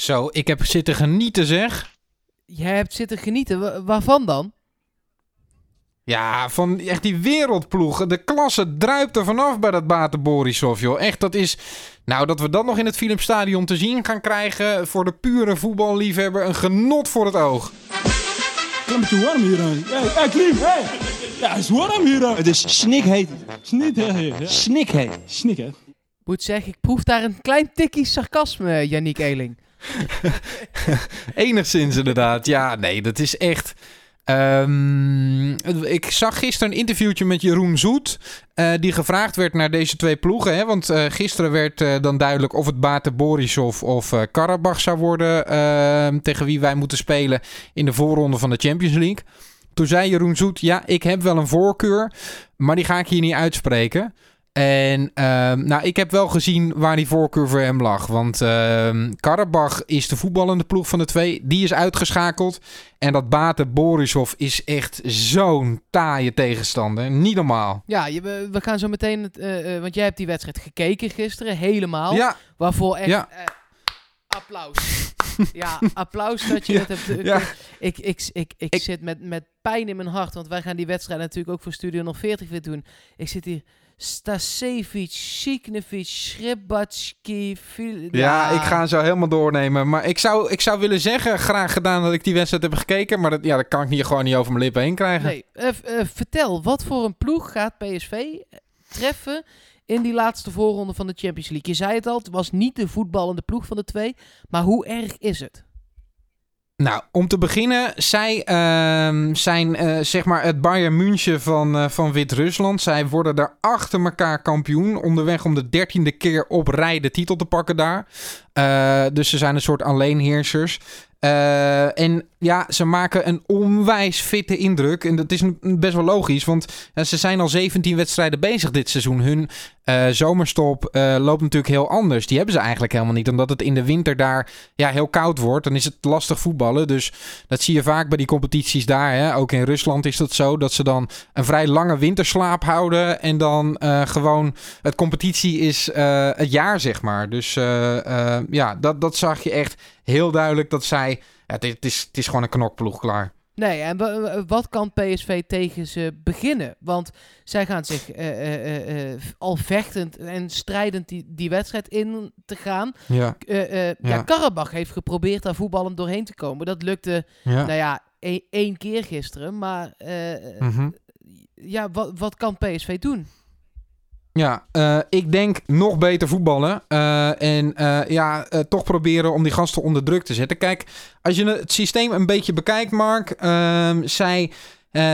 Zo, ik heb zitten genieten zeg. Jij hebt zitten genieten. Wa- waarvan dan? Ja, van echt die wereldploegen. De klasse druipt er vanaf bij dat Bate Borisov, joh. Echt, dat is... Nou, dat we dat nog in het Philipsstadion te zien gaan krijgen... voor de pure voetballiefhebber een genot voor het oog. Een beetje warm hier. hè. Hey, Klim, hey. Ja, het is warm hier. hè. Het is snikheet. Snikheet. Snik, hè. Moet zeggen, ik proef daar een klein tikkie sarcasme, Yannick Eeling. Enigszins inderdaad. Ja, nee, dat is echt... Ehm, ik zag gisteren een interviewtje met Jeroen Zoet. eh, die gevraagd werd naar deze twee ploegen. Hè? Want eh, gisteren werd eh, dan duidelijk of het Bate Borisov of Karabach zou worden. ehm, tegen wie wij moeten spelen in de voorronde van de Champions League. Toen zei Jeroen Zoet: Ja, ik heb wel een voorkeur. Maar die ga ik hier niet uitspreken. En ehm, nou, ik heb wel gezien waar die voorkeur voor hem lag. Want ehm Karabach is de voetballende ploeg van de twee. Die is uitgeschakeld. En dat Bate Borisov is echt zo'n taaie tegenstander. Niet normaal. Ja, je, we, gaan zo meteen... Het, eh, eh, want jij hebt die wedstrijd gekeken gisteren, helemaal. Ja, Waarvoor echt... Ja. eh, applaus. ja, applaus dat je Ja, het hebt. ja. Ik, ik, ik, ik, Ik- zit met, met pijn in mijn hart, want wij gaan die wedstrijd natuurlijk ook voor Studio nog 40 weer doen. Ik zit hier... Stasevic, Siknevic, Sribatski... Fil- ja. ik ga zo helemaal doornemen. Maar ik zou, ik zou willen zeggen, graag gedaan dat ik die wedstrijd heb gekeken. Maar dat, ja, dat kan ik niet, gewoon niet over mijn lippen heen krijgen. Nee, eh, eh, vertel, wat voor een ploeg gaat PSV treffen in die laatste voorronde van de Champions League? Je zei het al, het was niet de voetballende ploeg van de twee, maar hoe erg is het? Nou, om te beginnen, zij ehm, zijn eh, zeg maar het Bayern München van, eh, van Wit-Rusland. Zij worden daar achter elkaar kampioen. Onderweg om de dertiende keer op rij de titel te pakken daar. Eh, dus ze zijn een soort alleenheersers. En ja, ze maken een onwijs fitte indruk. En dat is best wel logisch, want ze zijn al 17 wedstrijden bezig dit seizoen. Hun eh, zomerstop eh, loopt natuurlijk heel anders. Die hebben ze eigenlijk helemaal niet, omdat het in de winter daar ja, heel koud wordt. Dan is het lastig voetballen. Dus dat zie je vaak bij die competities daar. Hè. Ook in Rusland is dat zo, dat ze dan een vrij lange winterslaap houden. En dan eh, gewoon, het competitie is het jaar, zeg maar. Dus ja, dat, dat zag je echt heel duidelijk dat zij... Het, is, het is gewoon een knokploeg klaar. Nee, en wa- wa- wat kan PSV tegen ze beginnen? Want zij gaan zich eh, eh, eh, al vechtend en strijdend die, die wedstrijd in te gaan. Ja, ja. Ja. Karabach heeft geprobeerd daar voetballend doorheen te komen. Dat lukte, ja. nou ja, e- één keer gisteren. Maar Mhm. ja, wat, wat kan PSV doen? Ja, eh, ik denk nog beter voetballen. Eh, en eh, ja, toch proberen om die gasten onder druk te zetten. Kijk, als je het systeem een beetje bekijkt, Mark. ehm, zij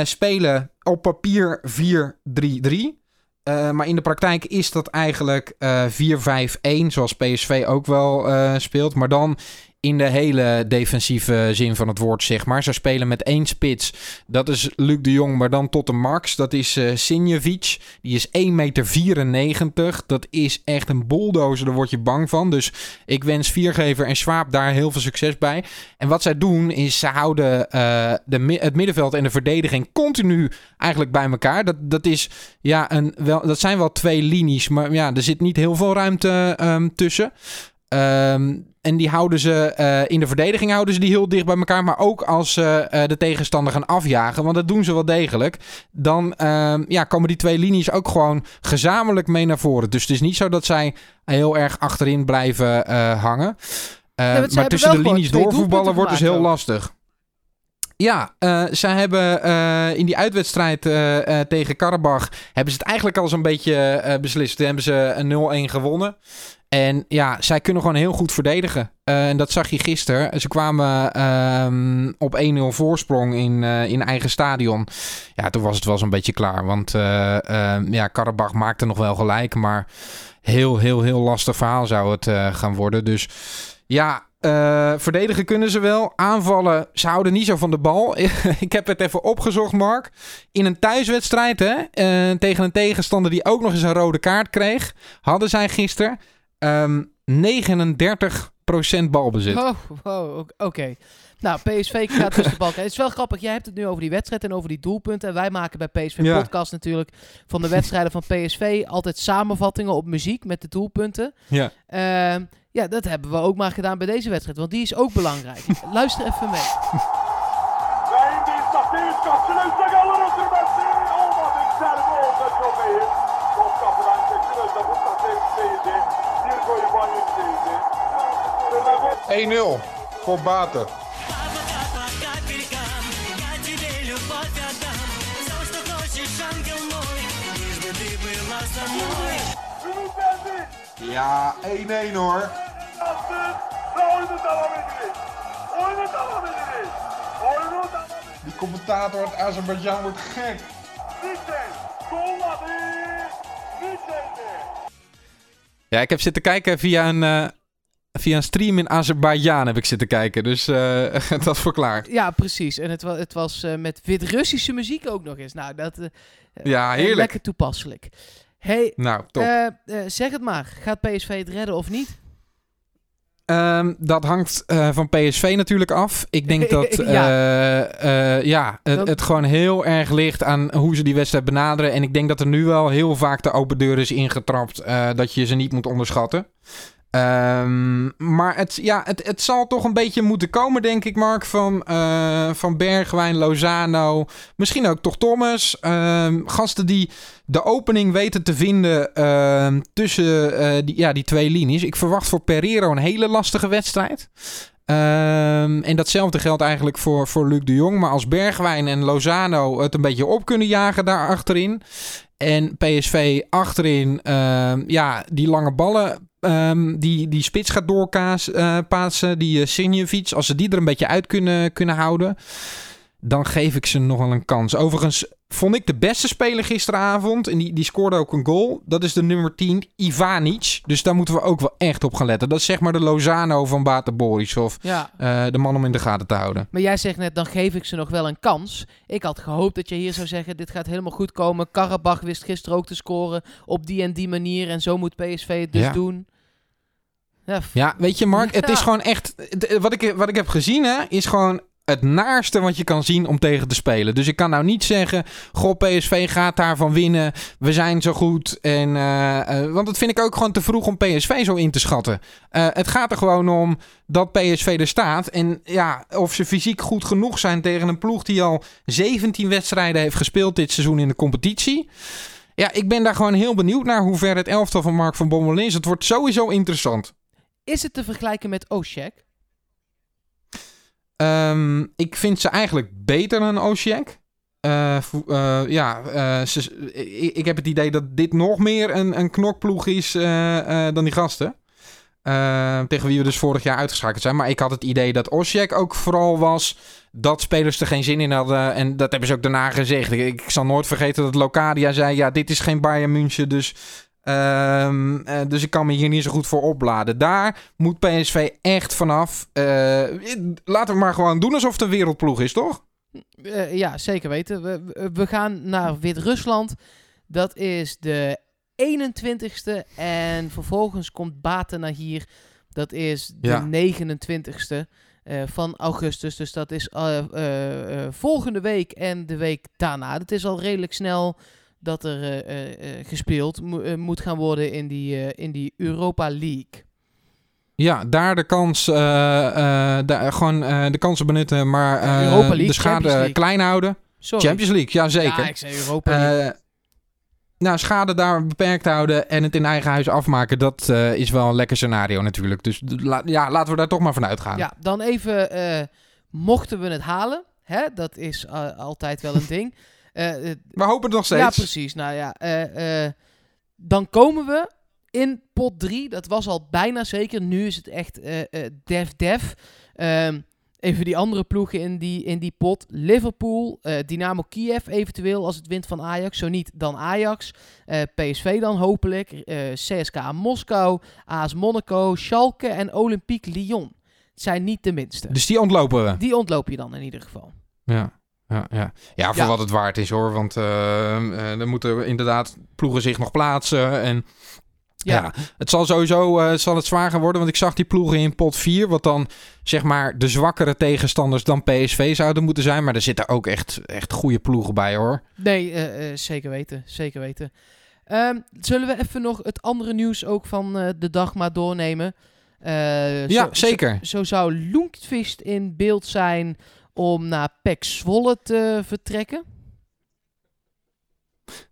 spelen op papier 4-3-3. Eh, maar in de praktijk is dat eigenlijk eh 4-5-1, zoals PSV ook wel speelt. Maar dan in de hele defensieve zin van het woord, zeg maar. Ze spelen met één spits. Dat is Luc de Jong, maar dan tot de max. Dat is eh Sinjevic. Die is 1,94 meter. Dat is echt een bulldozer, daar word je bang van. Dus ik wens Viergever en Swaap daar heel veel succes bij. En wat zij doen, is ze houden eh, de, het middenveld en de verdediging continu eigenlijk bij elkaar. Dat, dat, is, ja, een, wel, dat zijn wel twee linies, maar ja, er zit niet heel veel ruimte ehm, tussen. Ehm, en die houden ze eh, in de verdediging houden ze die heel dicht bij elkaar. Maar ook als ze eh, de tegenstander gaan afjagen, want dat doen ze wel degelijk. Dan ehm, ja, komen die twee linies ook gewoon gezamenlijk mee naar voren. Dus het is niet zo dat zij heel erg achterin blijven eh, hangen. Maar tussen de linies doorvoetballen wordt dus heel lastig. Ja, eh zij hebben eh, in die uitwedstrijd eh, tegen Karabach... hebben ze het eigenlijk al zo'n beetje beslist. Toen hebben ze een 0-1 gewonnen. En ja, zij kunnen gewoon heel goed verdedigen. En dat zag je gisteren. Ze kwamen ehm, op 1-0 voorsprong in, in eigen stadion. Ja, toen was het wel zo'n beetje klaar. Want eh, ehm, ja, Karabach maakte nog wel gelijk. Maar heel, heel, heel lastig verhaal zou het gaan worden. Dus ja, eh, verdedigen kunnen ze wel. Aanvallen, ze houden niet zo van de bal. Ik heb het even opgezocht, Mark. In een thuiswedstrijd hè, eh, tegen een tegenstander die ook nog eens een rode kaart kreeg, hadden zij gisteren ehm 39% balbezit. Oh, wow, oké. Nou, PSV gaat tussen de balken. Het is wel grappig, jij hebt het nu over die wedstrijd en over die doelpunten. En wij maken bij PSV Ja. Podcast natuurlijk van de wedstrijden van PSV altijd samenvattingen op muziek met de doelpunten. Ja. Ehm, Ja, dat hebben we ook maar gedaan bij deze wedstrijd, want die is ook belangrijk. Luister even mee. Ve İstafir kapsülüzde kalır sürmesi. Olmadı güzel bir oldu çok iyi. Top kapıdan çekti ve bu sevgiliydi. Bir gol van yükseldi. 1-0 voor Baten. Ja, 1-1 hoor. Commentator uit Azerbeidzjan wordt gek. Ja, ik heb zitten kijken via een, eh, via een stream in Azerbeidzjan heb ik zitten kijken. Dus eh, dat verklaart. Ja, precies. En het, wa het was eh, met Wit-Russische muziek ook nog eens. Nou, dat Ja, heerlijk. lekker toepasselijk. Hey, Nou, top. zeg het maar. Gaat PSV het redden of niet? Ehm, dat hangt eh, van PSV natuurlijk af. Ik denk dat Ja. ja. ja, het, het gewoon heel erg ligt aan hoe ze die wedstrijd benaderen. En ik denk dat er nu wel heel vaak de open deur is ingetrapt eh, dat je ze niet moet onderschatten. Ehm, maar het, ja, het, het zal toch een beetje moeten komen, denk ik, Mark. Van, eh, van Bergwijn, Lozano, misschien ook toch Thomas. Ehm, gasten die de opening weten te vinden ehm, tussen eh, die, ja, die twee linies. Ik verwacht voor Pereiro een hele lastige wedstrijd. En datzelfde geldt eigenlijk voor, voor Luc de Jong. Maar als Bergwijn en Lozano het een beetje op kunnen jagen daar achterin. En PSV achterin, ja, die lange ballen, ehm, die, die spits gaat doorpaatsen, die uh, Sinjevic. Als ze die er een beetje uit kunnen, kunnen houden, dan geef ik ze nog wel een kans. Overigens vond ik de beste speler gisteravond, en die, die scoorde ook een goal. Dat is de nummer 10, Ivanic. Dus daar moeten we ook wel echt op gaan letten. Dat is zeg maar de Lozano van Bate Borisov. Ja. Eh, de man om in de gaten te houden. Maar jij zegt net, dan geef ik ze nog wel een kans. Ik had gehoopt dat je hier zou zeggen, dit gaat helemaal goed komen. Karabach wist gisteren ook te scoren op die en die manier. En zo moet PSV het dus Ja. doen. Ja, weet je, Mark, het Ja. is gewoon echt. Wat ik, wat ik heb gezien, hè, is gewoon het naarste wat je kan zien om tegen te spelen. Dus ik kan nou niet zeggen: Goh, PSV gaat daarvan winnen. We zijn zo goed. En, eh, eh, want dat vind ik ook gewoon te vroeg om PSV zo in te schatten. Eh, het gaat er gewoon om dat PSV er staat. En ja, of ze fysiek goed genoeg zijn tegen een ploeg die al 17 wedstrijden heeft gespeeld dit seizoen in de competitie. Ja, ik ben daar gewoon heel benieuwd naar hoe ver het elftal van Mark van Bommel is. Het wordt sowieso interessant. Is het te vergelijken met Oshek? Ehm, ik vind ze eigenlijk beter dan Osijek. Eh, eh, ja, eh, ik, heb het idee dat dit nog meer een, een knokploeg is dan die gasten. Eh, tegen wie we dus vorig jaar uitgeschakeld zijn. Maar ik had het idee dat Osijek ook vooral was dat spelers er geen zin in hadden. En dat hebben ze ook daarna gezegd. Ik, ik zal nooit vergeten dat Locadia zei... ja, dit is geen Bayern München, dus... ehm, eh, dus ik kan me hier niet zo goed voor opladen. Daar moet PSV echt vanaf. Eh, laten we maar gewoon doen alsof het een wereldploeg is, toch? Eh, ja, zeker weten. We, we- gaan naar Wit-Rusland. Dat is de 21ste. En vervolgens komt Baten naar hier. Dat is de Ja. 29ste eh, van augustus. Dus dat is volgende week en de week daarna. Het is al redelijk snel dat er eh, eh, eh, gespeeld mo- moet gaan worden in die, in die Europa League. Ja, daar de kans, daar, gewoon de kansen benutten, maar Europa League, de schade klein houden. Sorry. Champions League, ja zeker. Ja, ik zei Europa League. Nou, schade daar beperkt houden en het in eigen huis afmaken, dat is wel een lekker scenario natuurlijk. Dus la- ja, laten we daar toch maar van uitgaan. Ja, dan even, mochten we het halen, hè, dat is altijd wel een ding. Eh, eh, We hopen het nog steeds. ja, precies. Nou ja, eh, eh, dan komen we in pot 3. Dat was al bijna zeker. Nu is het echt eh eh def def. Ehm, even die andere ploegen in die, in die pot. Liverpool, eh, Dynamo Kiev eventueel als het wint van Ajax. Zo niet, dan Ajax. Eh, PSV dan hopelijk. eh, CSKA Moskou, AS Monaco, Schalke en Olympique Lyon. Het zijn niet de minste. Dus die ontlopen we. Die ontloop je dan in ieder geval. Ja. Ja, ja. ja, voor Ja. wat het waard is hoor. Want eh eh, dan moeten inderdaad ploegen zich nog plaatsen. En ja, Ja. het zal sowieso eh, zal het zwaar gaan worden. Want ik zag die ploegen in pot 4. Wat dan zeg maar de zwakkere tegenstanders dan PSV zouden moeten zijn. Maar er zitten ook echt, echt goede ploegen bij hoor. Nee, eh, zeker weten. Zeker weten. Ehm, zullen we even nog het andere nieuws ook van de dag maar doornemen? Ja, zo- zeker. Zo, zo zou Loentvist in beeld zijn om naar Pek Zwolle te vertrekken.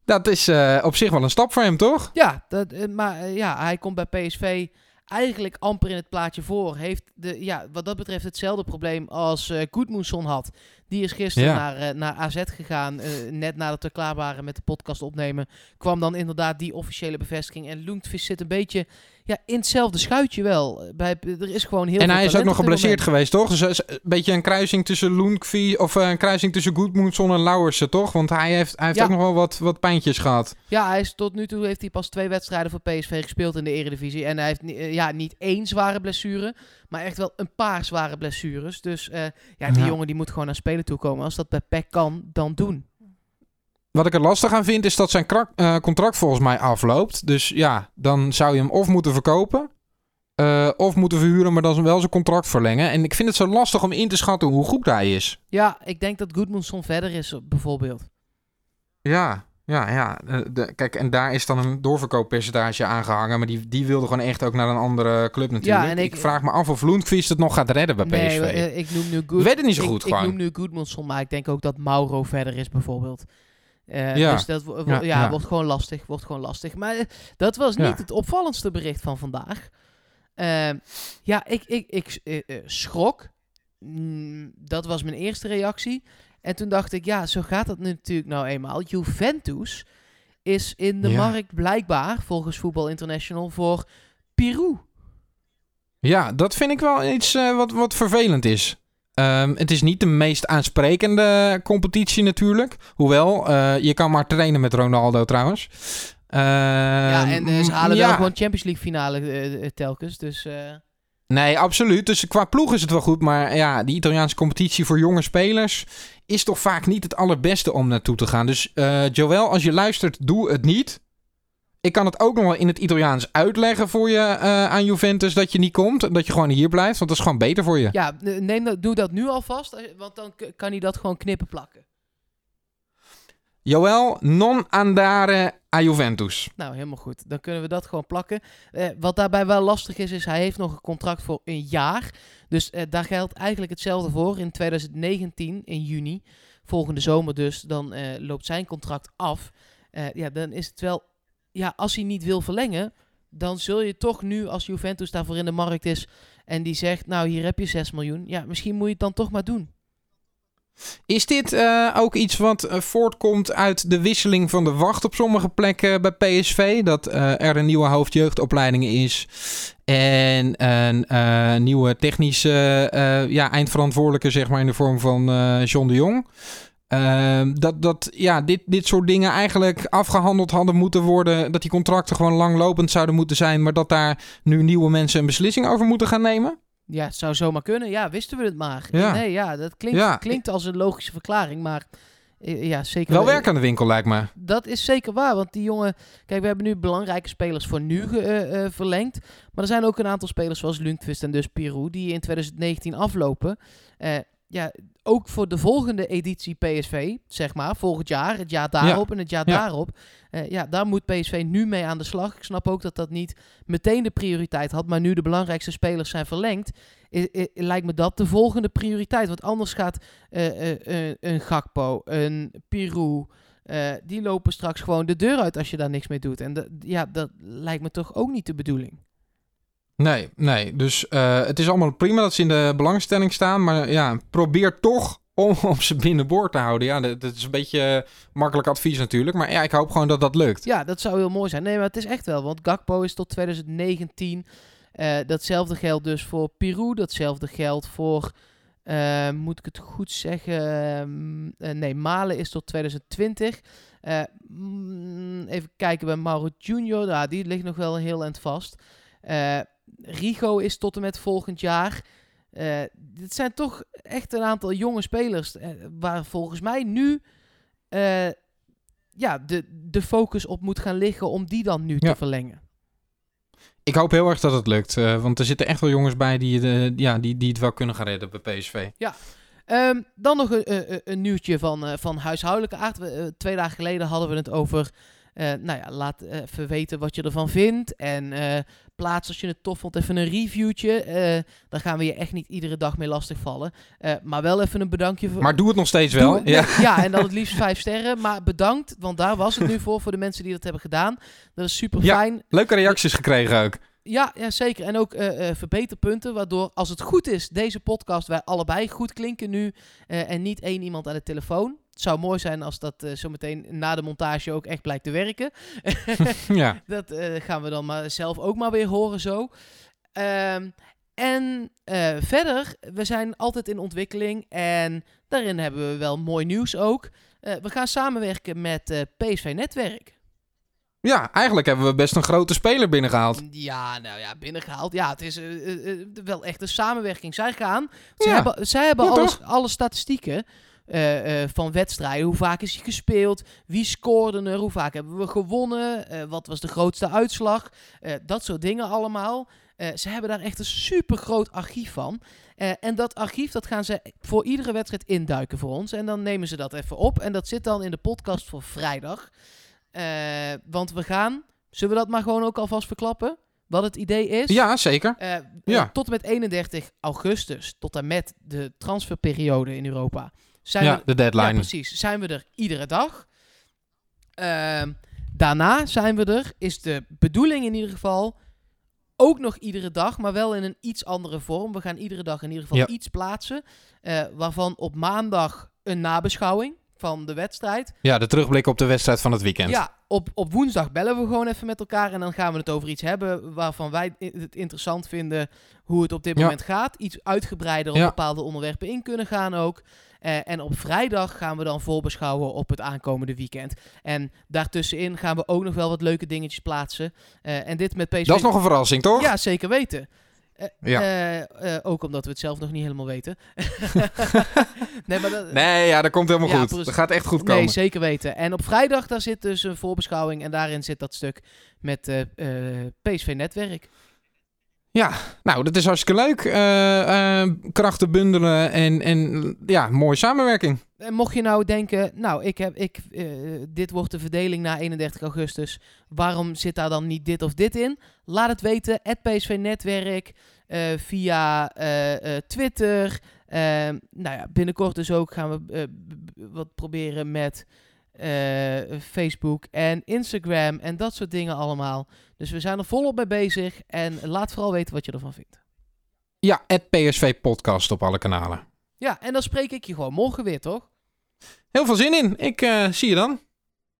Dat is eh, op zich wel een stap voor hem, toch? Ja, dat, eh, maar eh, ja, hij komt bij PSV eigenlijk amper in het plaatje voor. Heeft de, ja, wat dat betreft hetzelfde probleem als Goedmoesson had. Die is gisteren Ja. naar, eh, naar AZ gegaan, eh, net nadat we klaar waren met de podcast opnemen. Kwam dan inderdaad die officiële bevestiging. En Loentvis zit een beetje ja, in hetzelfde schuitje wel. Bij, er is gewoon heel en veel hij is ook nog geblesseerd geweest, toch? Dus eh, een beetje een kruising tussen Lundqvist of een kruising tussen Goedmoedson en Lauwersen, toch? Want hij heeft, hij heeft Ja. ook nog wel wat, wat pijntjes gehad. Ja, hij is, tot nu toe heeft hij pas twee wedstrijden voor PSV gespeeld in de Eredivisie. En hij heeft ja, niet één zware blessure, maar echt wel een paar zware blessures. Dus ja, die Ja. jongen die moet gewoon naar spelen toe komen. Als dat bij PEC kan, dan doen. Wat ik er lastig aan vind, is dat zijn eh, contract volgens mij afloopt. Dus ja, dan zou je hem of moeten verkopen. eh, of moeten verhuren, maar dan wel zijn contract verlengen. En ik vind het zo lastig om in te schatten hoe goed hij is. Ja, ik denk dat Goodmanson verder is, bijvoorbeeld. Ja, ja, ja. Eh, de, kijk, en daar is dan een doorverkooppercentage aangehangen. Maar die, die wilde gewoon echt ook naar een andere club natuurlijk. Ja, en ik, ik- vraag me af of Lundqvist het nog gaat redden bij PSV. Nee, eh, ik noem nu Good, Ik weet het niet zo ik- goed ik, gewoon. noem nu Goodmanson, maar ik denk ook dat Mauro verder is, bijvoorbeeld. Eh, Ja. Dus dat wo- Ja, wordt gewoon lastig. Wordt gewoon lastig. Maar dat was niet het opvallendste bericht van vandaag. Ja, ik, ik, ik schrok. Mm, dat was mijn eerste reactie. En toen dacht ik, ja, zo gaat het natuurlijk nou eenmaal. Juventus is in de Ja. markt blijkbaar, volgens Voetbal International, voor Pirou. Ja, dat vind ik wel iets eh, wat, wat vervelend is. Ehm, het is niet de meest aansprekende competitie natuurlijk. Hoewel, eh, je kan maar trainen met Ronaldo trouwens. ja, Ehm, en eh, ze halen ja. wel gewoon Champions League finale telkens. Dus Nee, absoluut. Dus qua ploeg is het wel goed. Maar ja, die Italiaanse competitie voor jonge spelers is toch vaak niet het allerbeste om naartoe te gaan. Dus eh Joël, als je luistert, doe het niet. Ik kan het ook nog wel in het Italiaans uitleggen voor je eh, aan Juventus dat je niet komt. Dat je gewoon hier blijft, want dat is gewoon beter voor je. ja, neem dat, doe dat nu alvast. eh, Want dan kan hij dat gewoon knippen plakken. Joël, non andare a Juventus. Nou, helemaal goed. Dan kunnen we dat gewoon plakken. Eh, wat daarbij wel lastig is, is hij heeft nog een contract voor een jaar. Dus eh, daar geldt eigenlijk hetzelfde voor. In 2019, in juni, volgende zomer dus, dan eh, loopt zijn contract af. Eh, ja, dan is het wel... Ja, als hij niet wil verlengen, dan zul je toch nu, als Juventus daarvoor in de markt is... en die zegt, nou, hier heb je 6 miljoen. Ja, misschien moet je het dan toch maar doen. Is dit eh, ook iets wat eh, voortkomt uit de wisseling van de wacht op sommige plekken bij PSV? Dat eh, er een nieuwe hoofdjeugdopleiding is en een nieuwe technische ja, eindverantwoordelijke, zeg maar, in de vorm van John de Jong. Ehm, dat dat ja, dit, dit soort dingen eigenlijk afgehandeld hadden moeten worden. Dat die contracten gewoon langlopend zouden moeten zijn. Maar dat daar nu nieuwe mensen een beslissing over moeten gaan nemen. Ja, het zou zomaar kunnen. Ja, wisten we het maar. Ja. Nee, ja, dat klinkt, Ja. klinkt als een logische verklaring, maar eh, ja, zeker. Wel werk aan de winkel, lijkt me. Dat is zeker waar, want die jongen... Kijk, we hebben nu belangrijke spelers voor nu eh, eh, verlengd. Maar er zijn ook een aantal spelers zoals Lundqvist en dus Pirou... die in 2019 aflopen. Eh, ja, ook voor de volgende editie PSV, zeg maar. Volgend jaar, het jaar daarop en het jaar Ja. daarop. Eh, ja, daar moet PSV nu mee aan de slag. Ik snap ook dat dat niet meteen de prioriteit had. Maar nu de belangrijkste spelers zijn verlengd... lijkt me dat de volgende prioriteit. Want anders gaat eh, eh, een Gakpo, een Pirou... Die lopen straks gewoon de deur uit als je daar niks mee doet. En ja, dat lijkt me toch ook niet de bedoeling. Nee, nee. Dus eh, het is allemaal prima dat ze in de belangstelling staan. Maar ja, probeer toch om, om ze binnenboord te houden. Ja, dat, is een beetje eh, makkelijk advies natuurlijk. Maar ja, ik hoop gewoon dat dat lukt. Ja, dat zou heel mooi zijn. Nee, maar het is echt wel. Want Gakpo is tot 2019. Eh, datzelfde geldt dus voor Pirou. Datzelfde geldt voor... moet ik het goed zeggen? Nee, Malen is tot 2020. Eh, mm, even kijken bij Mauro Junior. Ja, die ligt nog wel heel eind vast. Rigo is tot en met volgend jaar. Eh, dit zijn toch echt een aantal jonge spelers. eh, waar volgens mij nu eh, ja, de, de focus op moet gaan liggen om die dan nu Ja. te verlengen. Ik hoop heel erg dat het lukt. want er zitten echt wel jongens bij die, eh, ja, die, die het wel kunnen gaan redden bij PSV. Ehm, dan nog een, een, nieuwtje van, van huishoudelijke aard. We, twee dagen geleden hadden we het over nou ja, laat even weten wat je ervan vindt. En plaats als je het tof vond even een reviewtje. Eh daar gaan we je echt niet iedere dag mee lastigvallen. Eh maar wel even een bedankje voor... Maar doe het nog steeds wel. Ja. ja, en dan het liefst vijf sterren. Maar bedankt, want daar was het nu voor, voor de mensen die dat hebben gedaan. Dat is super Ja. fijn. Leuke reacties gekregen ook. Ja, ja, zeker. En ook eh, verbeterpunten, waardoor als het goed is, deze podcast wij allebei goed klinken nu en niet één iemand aan de telefoon. Het zou mooi zijn als dat eh, zometeen na de montage ook echt blijkt te werken. ja. dat eh, gaan we dan maar zelf ook maar weer horen zo. Ehm, en eh, verder, we zijn altijd in ontwikkeling en daarin hebben we wel mooi nieuws ook. We gaan samenwerken met PSV Netwerk. ja, eigenlijk hebben we best een grote speler binnengehaald. Ja, nou ja, binnengehaald. Ja, het is wel echt een samenwerking. Zij gaan. Zij Ja. hebben, zij hebben Ja, alles, alle statistieken eh, eh, van wedstrijden. Hoe vaak is hij gespeeld? Wie scoorde er? Hoe vaak hebben we gewonnen? Eh, wat was de grootste uitslag? Dat soort dingen allemaal. Ze hebben daar echt een super groot archief van. En dat archief dat gaan ze voor iedere wedstrijd induiken voor ons. En dan nemen ze dat even op. En dat zit dan in de podcast voor vrijdag. Want we gaan. Zullen we dat maar gewoon ook alvast verklappen? Wat het idee is? Ja, zeker. Ja. tot en met 31 augustus, tot en met de transferperiode in Europa, zijn Ja, we, de deadline. ja, precies, zijn we er iedere dag. Ehm, daarna zijn we er, is de bedoeling in ieder geval, ook nog iedere dag, maar wel in een iets andere vorm. We gaan iedere dag in ieder geval Ja. iets plaatsen, eh, waarvan op maandag een nabeschouwing van de wedstrijd. Ja, de terugblik op de wedstrijd van het weekend. Ja, op, op woensdag bellen we gewoon even met elkaar en dan gaan we het over iets hebben waarvan wij het interessant vinden hoe het op dit Ja. moment gaat. Iets uitgebreider op Ja. bepaalde onderwerpen in kunnen gaan ook. Eh, en op vrijdag gaan we dan voorbeschouwen op het aankomende weekend. En daartussenin gaan we ook nog wel wat leuke dingetjes plaatsen. Eh, en dit met PSV... Dat is nog een verrassing, toch? Ja, zeker weten. Eh, Ja. eh, eh, ook omdat we het zelf nog niet helemaal weten. nee, maar dat, Nee, ja, dat komt helemaal Ja, goed. precies. Dat gaat echt goed Nee, komen. zeker weten. En op vrijdag daar zit dus een voorbeschouwing en daarin zit dat stuk met eh, eh, PSV Netwerk. Ja, nou, dat is hartstikke leuk. Krachten bundelen en, en ja, mooie samenwerking. En mocht je nou denken, nou, ik heb, ik, eh, dit wordt de verdeling na 31 augustus. Waarom zit daar dan niet dit of dit in? Laat het weten. Het PSV Netwerk eh, via eh, Twitter. Eh, nou ja, binnenkort dus ook gaan we wat proberen met Facebook en Instagram en dat soort dingen allemaal. Dus we zijn er volop mee bezig. En laat vooral weten wat je ervan vindt. Ja, het PSV podcast op alle kanalen. Ja, en dan spreek ik je gewoon morgen weer, toch? Heel veel zin in. Ik eh, zie je dan.